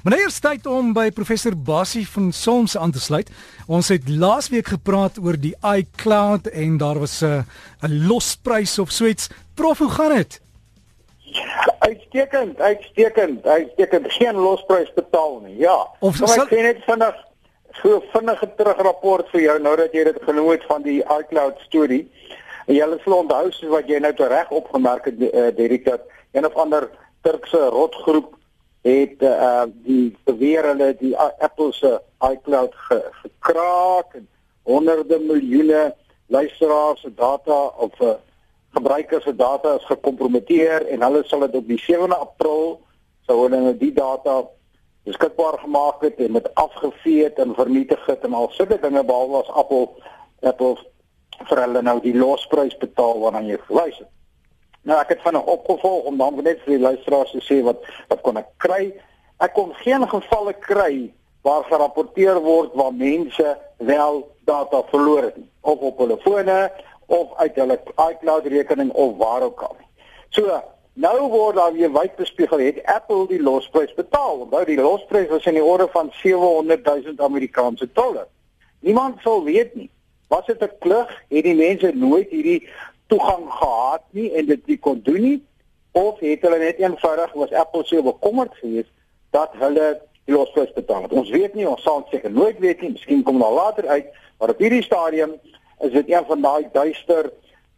Meneer tyd om by professor Basie van Solms aan te sluit. Ons het laasweek gepraat oor die iCloud en daar was 'n 'n losprys of so iets. Prof, hoe gaan dit? Uitstekend, uitstekend, uitstekend. Geen losprys betaal nie. Ja. Of Kom sal- ek sê net vinnig so vinnige terugrapport vir jou nou dat jy dit genoem het van die iCloud storie. En jy sal onthou soos wat jy nou te reg opgemerk het uh, Derek dat een of ander Turkse rotgroep het uh, die beweer hulle die Apple se iCloud ge, gekraak en honderde miljoene luisteraars se data of uh, gebruikers se data is gekompromiteer en hulle sal dit op die 7de April sou hulle nou die data beskikbaar gemaak het en met afgeveet en vernietig het en al sulke dinge behalwe as Apple Apple vir hulle nou die losprys betaal waarna jy verwys het. Nou ek het vinnig opgevolg om dan net vir die luisteraars te sê wat wat kon ek kry? Ek kon geen gevalle kry waar gerapporteer word waar mense wel data verloor het of op hulle fone of uit hulle iCloud rekening of waar ook al. So Nou word daar weer wyd bespiegel het Apple die losprys betaal. Onthou die losprys was in die orde van 700 000 Amerikaanse dollar. Niemand sal weet nie. Was dit 'n klug? Het die mense nooit hierdie toegang gehad nie en dit nie kon doen nie of het hulle net eenvoudig was Apple so bekommerd geweest dat hulle die losprys betaal het. Ons weet nie, ons sal seker nooit weet nie. Miskien kom daar later uit, maar op hierdie stadium is dit een van daai duister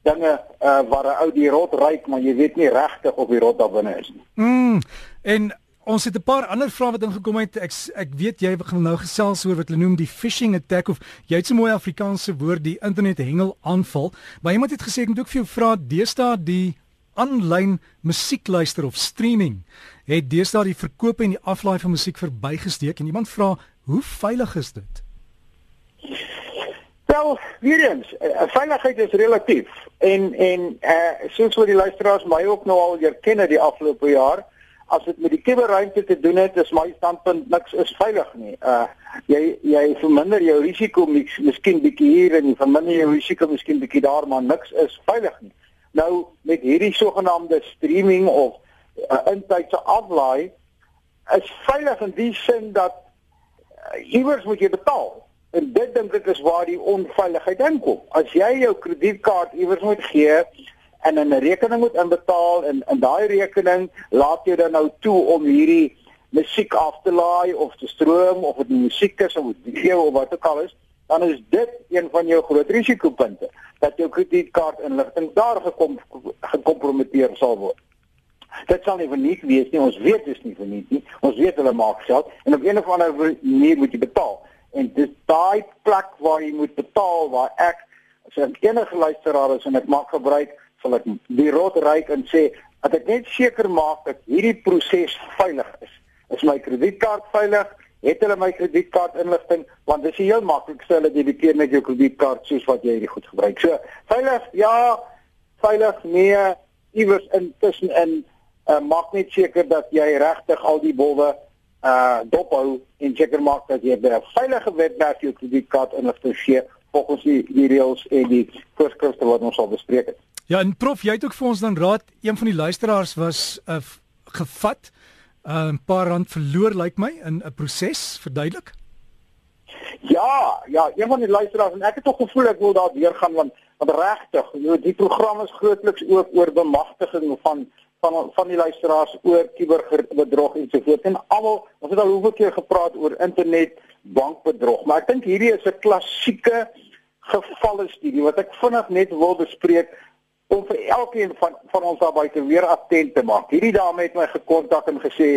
dinge uh, waar 'n ou die rot ryk, maar jy weet nie regtig of die rot daar binne is nie. Mm. En ons het 'n paar ander vrae wat ingekom het. Ek ek weet jy gaan nou gesels oor wat hulle noem die phishing attack of jy het so mooi Afrikaanse woord die internet hengel aanval. Maar iemand het gesê ek moet ook vir jou vra deesdae die aanlyn musiekluister of streaming het deesdae die verkoop en die aflaai van musiek verbygesteek en iemand vra hoe veilig is dit? Wel, weer eens, uh, veiligheid is relatief en en uh, soos wat die luisteraars my ook nou al leer ken die afgelope jaar, as dit met die kuberruimte te doen het, is my standpunt niks is veilig nie. Uh jy jy verminder jou risiko mis, miskien bietjie hier en verminder jou risiko miskien bietjie daar, maar niks is veilig nie. Nou met hierdie sogenaamde streaming of uh, intydse aflaai is veilig in die sin dat uh, iewers moet jy betaal. En dit dink ek is waar die onveiligheid inkom. As jy jou kredietkaart iewers moet gee en 'n rekening moet inbetaal en in daai rekening laat jy dan nou toe om hierdie musiek af te laai of te stroom of dit musiek is of video of wat ook al is, dan is dit een van jou groot risikopunte dat jou kredietkaart inligting daar gekom gekompromiteer sal word. Dit sal nie verniet wees nie. Ons weet dit is nie verniet nie. Ons weet hulle maak geld en op een of ander manier moet jy betaal. En dis daai plek waar jy moet betaal waar ek as ek enige luisteraar is en ek maak gebruik sal ek die rot ryk en sê dat ek net seker maak dat hierdie proses veilig is. Is my kredietkaart veilig? Het hulle my kredietkaart inligting? Want dis heel maklik sê hulle debiteer met jou kredietkaart soos wat jy dit goed gebruik. So veilig? Ja, veilig? Nee, iewers intussen in uh, maak net seker dat jy regtig al die bolle uh dophou en seker maak dat jy 'n veilige webwerf jou kredietkaart inligting gee volgens die, die reëls en die voorskrifte wat ons al bespreek het. Ja, en prof, jy het ook vir ons dan raad, een van die luisteraars was uh, gevat, 'n uh, paar rand verloor lyk like my in 'n proses, verduidelik. Ja, ja, een van die luisteraars en ek het tog gevoel ek wil daar weer gaan want want regtig, die program is grootliks ook oor bemagtiging van van van die luisteraars oor kuberbedrog en so voort. En almal, ons het al hoeveel keer gepraat oor internet bankbedrog, maar ek dink hierdie is 'n klassieke gevalle studie wat ek vinnig net wil bespreek om vir elkeen van van ons daar buite weer attent te maak. Hierdie dame het my gekontak en gesê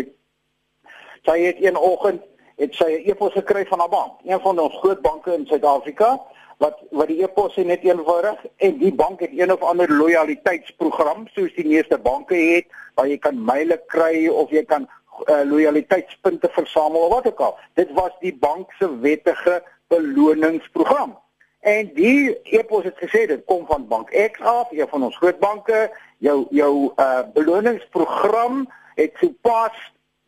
sy het een oggend het sy 'n e-pos gekry van haar bank, een van ons groot banke in Suid-Afrika wat wat die e-pos net eenvoudig en die bank het een of ander lojaliteitsprogram soos die meeste banke het waar jy kan myle kry of jy kan uh, lojaliteitspunte versamel of wat ook al. Dit was die bank se wettige beloningsprogram. En die e-pos het gesê dit kom van Bank X af, een van ons groot banke. Jou jou uh beloningsprogram het sopas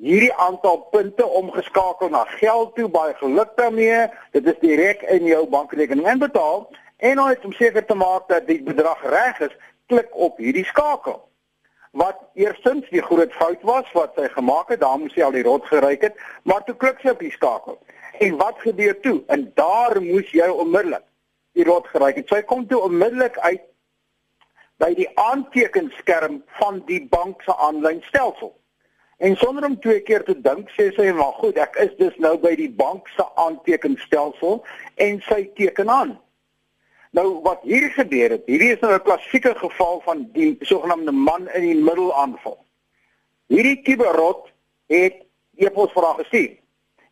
hierdie aantal punte omgeskakel na geld toe. Baie geluk daarmee. Dit is direk in jou bankrekening inbetaal en om seker te maak dat die bedrag reg is, klik op hierdie skakel. wat eerstens die groot fout was wat sy gemaak het, daar moes sy al die rot geryk het, maar toe klik sy op die skakel. En wat gebeur toe? En daar moes jy onmiddellik die rot geryk het. Sy kom toe onmiddellik uit by die aantekenskerm van die bank se aanlyn stelsel. En sonder om twee keer te dink, sê sy maar goed, ek is dus nou by die bank se aantekenstelsel en sy teken aan. Nou wat hier gebeur het, hierdie is nou 'n klassieke geval van die sogenaamde man in die middel aanval. Hierdie kiberot het epos haar gestuur.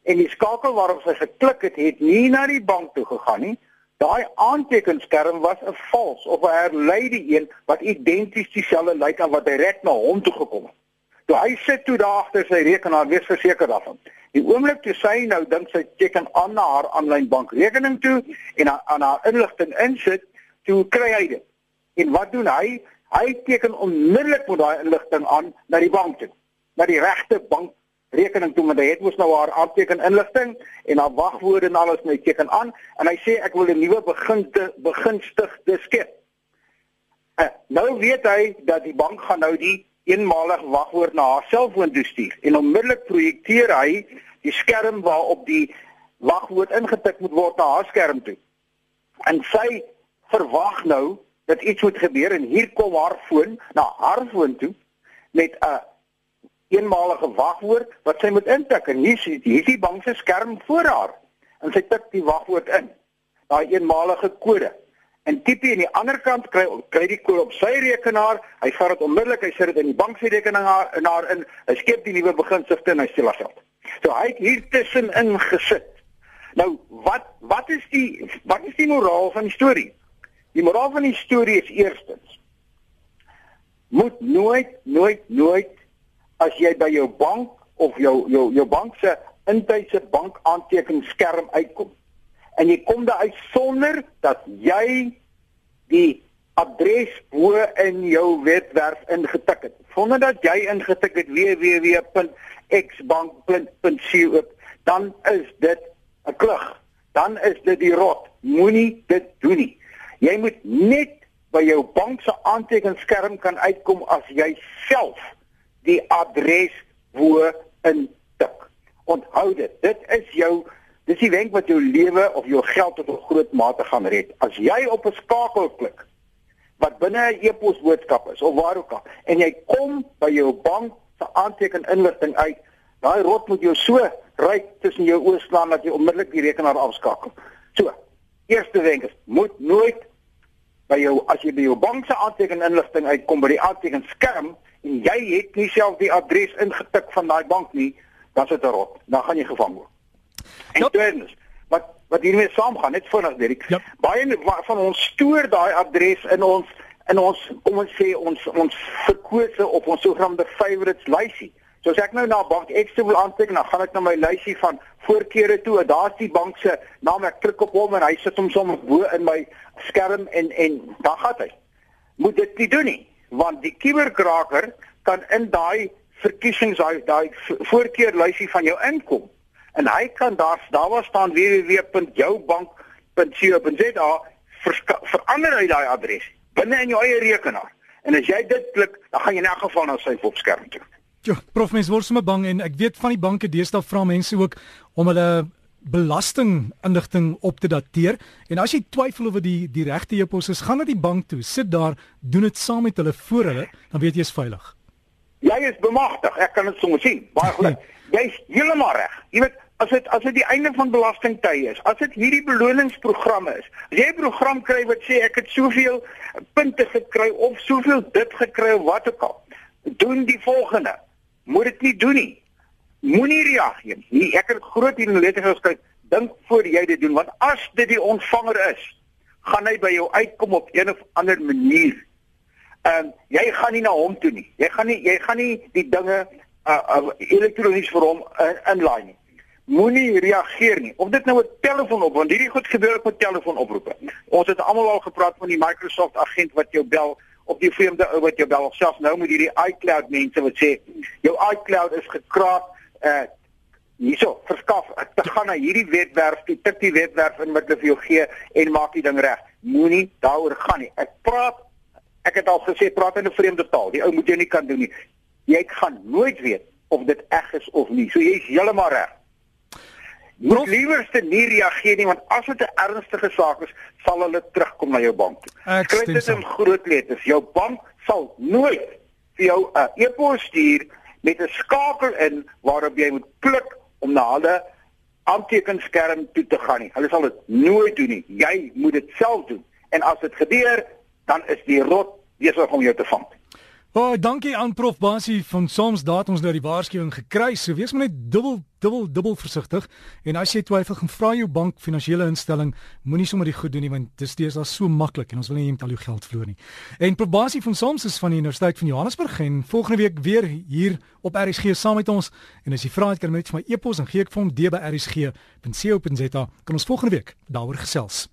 En die skakel waarop sy geklik het, het nie na die bank toe gegaan nie. Daai aantekenskerm was 'n vals of 'n herleide een wat identies dieselfde lyk aan wat direk na hom toe gekom het. Toe hy sit toe daar agter sy rekenaar, wees verseker daarvan. Die oomblik toe sy nou dink sy teken aan na haar aanlyn bankrekening toe en aan haar inligting insit, toe kry hy dit. En wat doen hy? Hy teken onmiddellik met daai inligting aan na die bank toe, na die regte bankrekening toe want hy het mos nou haar aanteken inligting en haar wagwoorde en alles net teken aan en hy sê ek wil 'n nuwe beginte begunstigde skep. Uh, nou weet hy dat die bank gaan nou die eenmalige wagwoord na haar selfoon toe stuur en onmiddellik projekteer hy die skerm waarop die wagwoord ingetik moet word na haar skerm toe. En sy verwag nou dat iets moet gebeur en hier kom haar foon na haar foon toe met 'n eenmalige wagwoord wat sy moet intik en hier sien hier die bank se skerm voor haar en sy tik die wagwoord in. Daai eenmalige kode En Tipi aan die ander kant kry kry die kode op sy rekenaar. Hy vat dit onmiddellik, hy sit dit in die bank se rekening in haar in. Hy skep die nuwe beginsigte en hy steel haar geld. So hy het hier tussenin gesit. Nou, wat wat is die wat is die moraal van die storie? Die moraal van die storie is eerstens moet nooit nooit nooit as jy by jou bank of jou jou jou bank se intyse bankaantekeningsskerm uitkom en jy kom daar uit sonder dat jy die adres bo in jou webwerf ingetik het. Sonder dat jy ingetik het www.xbank.co, dan is dit 'n klug. Dan is dit die rot. Moenie dit doen nie. Jy moet net by jou bank se aantekeningsskerm kan uitkom as jy self die adres bo intik. Onthou dit. Dit is jou Dis die wenk wat jou lewe of jou geld tot 'n groot mate gaan red. As jy op 'n skakel klik wat binne 'n e-pos boodskap is of waar ook al en jy kom by jou bank se aanteken inligting uit, daai rot moet jou so ryk tussen jou oë slaan dat jy onmiddellik die rekenaar afskakel. So, eerste wenk is moet nooit by jou as jy by jou bank se aanteken inligting uitkom by die aanteken skerm en jy het nie self die adres ingetik van daai bank nie, dan sit 'n rot. Dan gaan jy gevang word. En yep. tweedens, wat wat hiermee saamgaan, net vinnig Dirk. Yep. Baie van ons stoor daai adres in ons in ons kom ons sê ons ons verkose op ons sogenaamde favorites lysie. So as ek nou na bank X toe wil aanteken, dan gaan ek na my lysie van voorkeure toe. Daar's die bank se naam. Ek klik op hom en hy sit hom sommer bo in my skerm en en dan gaan hy. Moet dit nie doen nie, want die kuberkraker kan in daai verkiesings daai daai voorkeurlysie van jou inkom en hy kan daar daar was staan www.joubank.co.za verander hy daai adres binne in jou eie rekenaar. En as jy dit klik, dan gaan jy in elk geval na sy opskerm toe. Ja, prof mens word sommer bang en ek weet van die banke deesdae vra mense ook om hulle belastinginligting op te dateer en as jy twyfel oor die die regte e-pos is, gaan na die bank toe, sit daar, doen dit saam met hulle voor hulle, dan weet jy is veilig. Jy is bemagtig, ek kan dit sommer sien. Baie goed. Jy's heeltemal reg. Jy weet, as dit as dit die einde van belastingtye is, as dit hierdie beloningsprogramme is. As jy 'n program kry wat sê ek het soveel punte gekry of soveel dit gekry of wat ook al, doen die volgende. Moet dit nie doen nie. Moenie reageer nie. Ek het groot hier in letter geskryf, dink voor jy dit doen want as dit die ontvanger is, gaan hy by jou uitkom op een of ander manier. Ehm um, jy gaan nie na hom toe nie. Jy gaan nie jy gaan nie die dinge uh, uh, elektronies vir hom uh, inlaai nie moenie reageer nie. Of dit nou 'n telefoon op, want hierdie goed gebeur ook met telefoonoproepe. Ons het almal al gepraat van die Microsoft agent wat jou bel op die vreemde ou wat jou bel of selfs nou met hierdie iCloud mense wat sê jou iCloud is gekraak. Uh hierso, verskaf. Ek gaan na hierdie webwerf, jy tik die webwerf in wat hulle vir jou gee en maak die ding reg. Moenie daaroor gaan nie. Ek praat Ek het al gesê praat in 'n vreemde taal. Die ou moet jy nie kan doen nie. Jy gaan nooit weet of dit reg is of nie. So jy's heeltemal reg. Moet liewerste nie reageer nie want as dit 'n ernstige saak is, sal hulle terugkom na jou bank toe. Skryf dit in groot letters. Jou bank sal nooit vir jou 'n e-pos stuur met 'n skakel in waarop jy moet klik om na hulle aantekenskerm toe te gaan nie. Hulle sal dit nooit doen nie. Jy moet dit self doen. En as dit gebeur, dan is die rot besig om jou te vang. O, oh, dankie aan Prof Basie van Soms daat ons nou die waarskuwing gekry. So wees maar net dubbel dubbel dubbel versigtig en as jy twyfel, gaan vra jou bank finansiële instelling, moenie sommer die goed doen nie want dit steeds so maklik en ons wil nie met al jou geld verloor nie. En Prof Basie van Soms is van die Universiteit van Johannesburg en volgende week weer hier op RSG saam met ons en as jy vra kan jy net vir my e-pos en gee ek vir hom d by rsg.co.za kan ons volgende week daaroor gesels.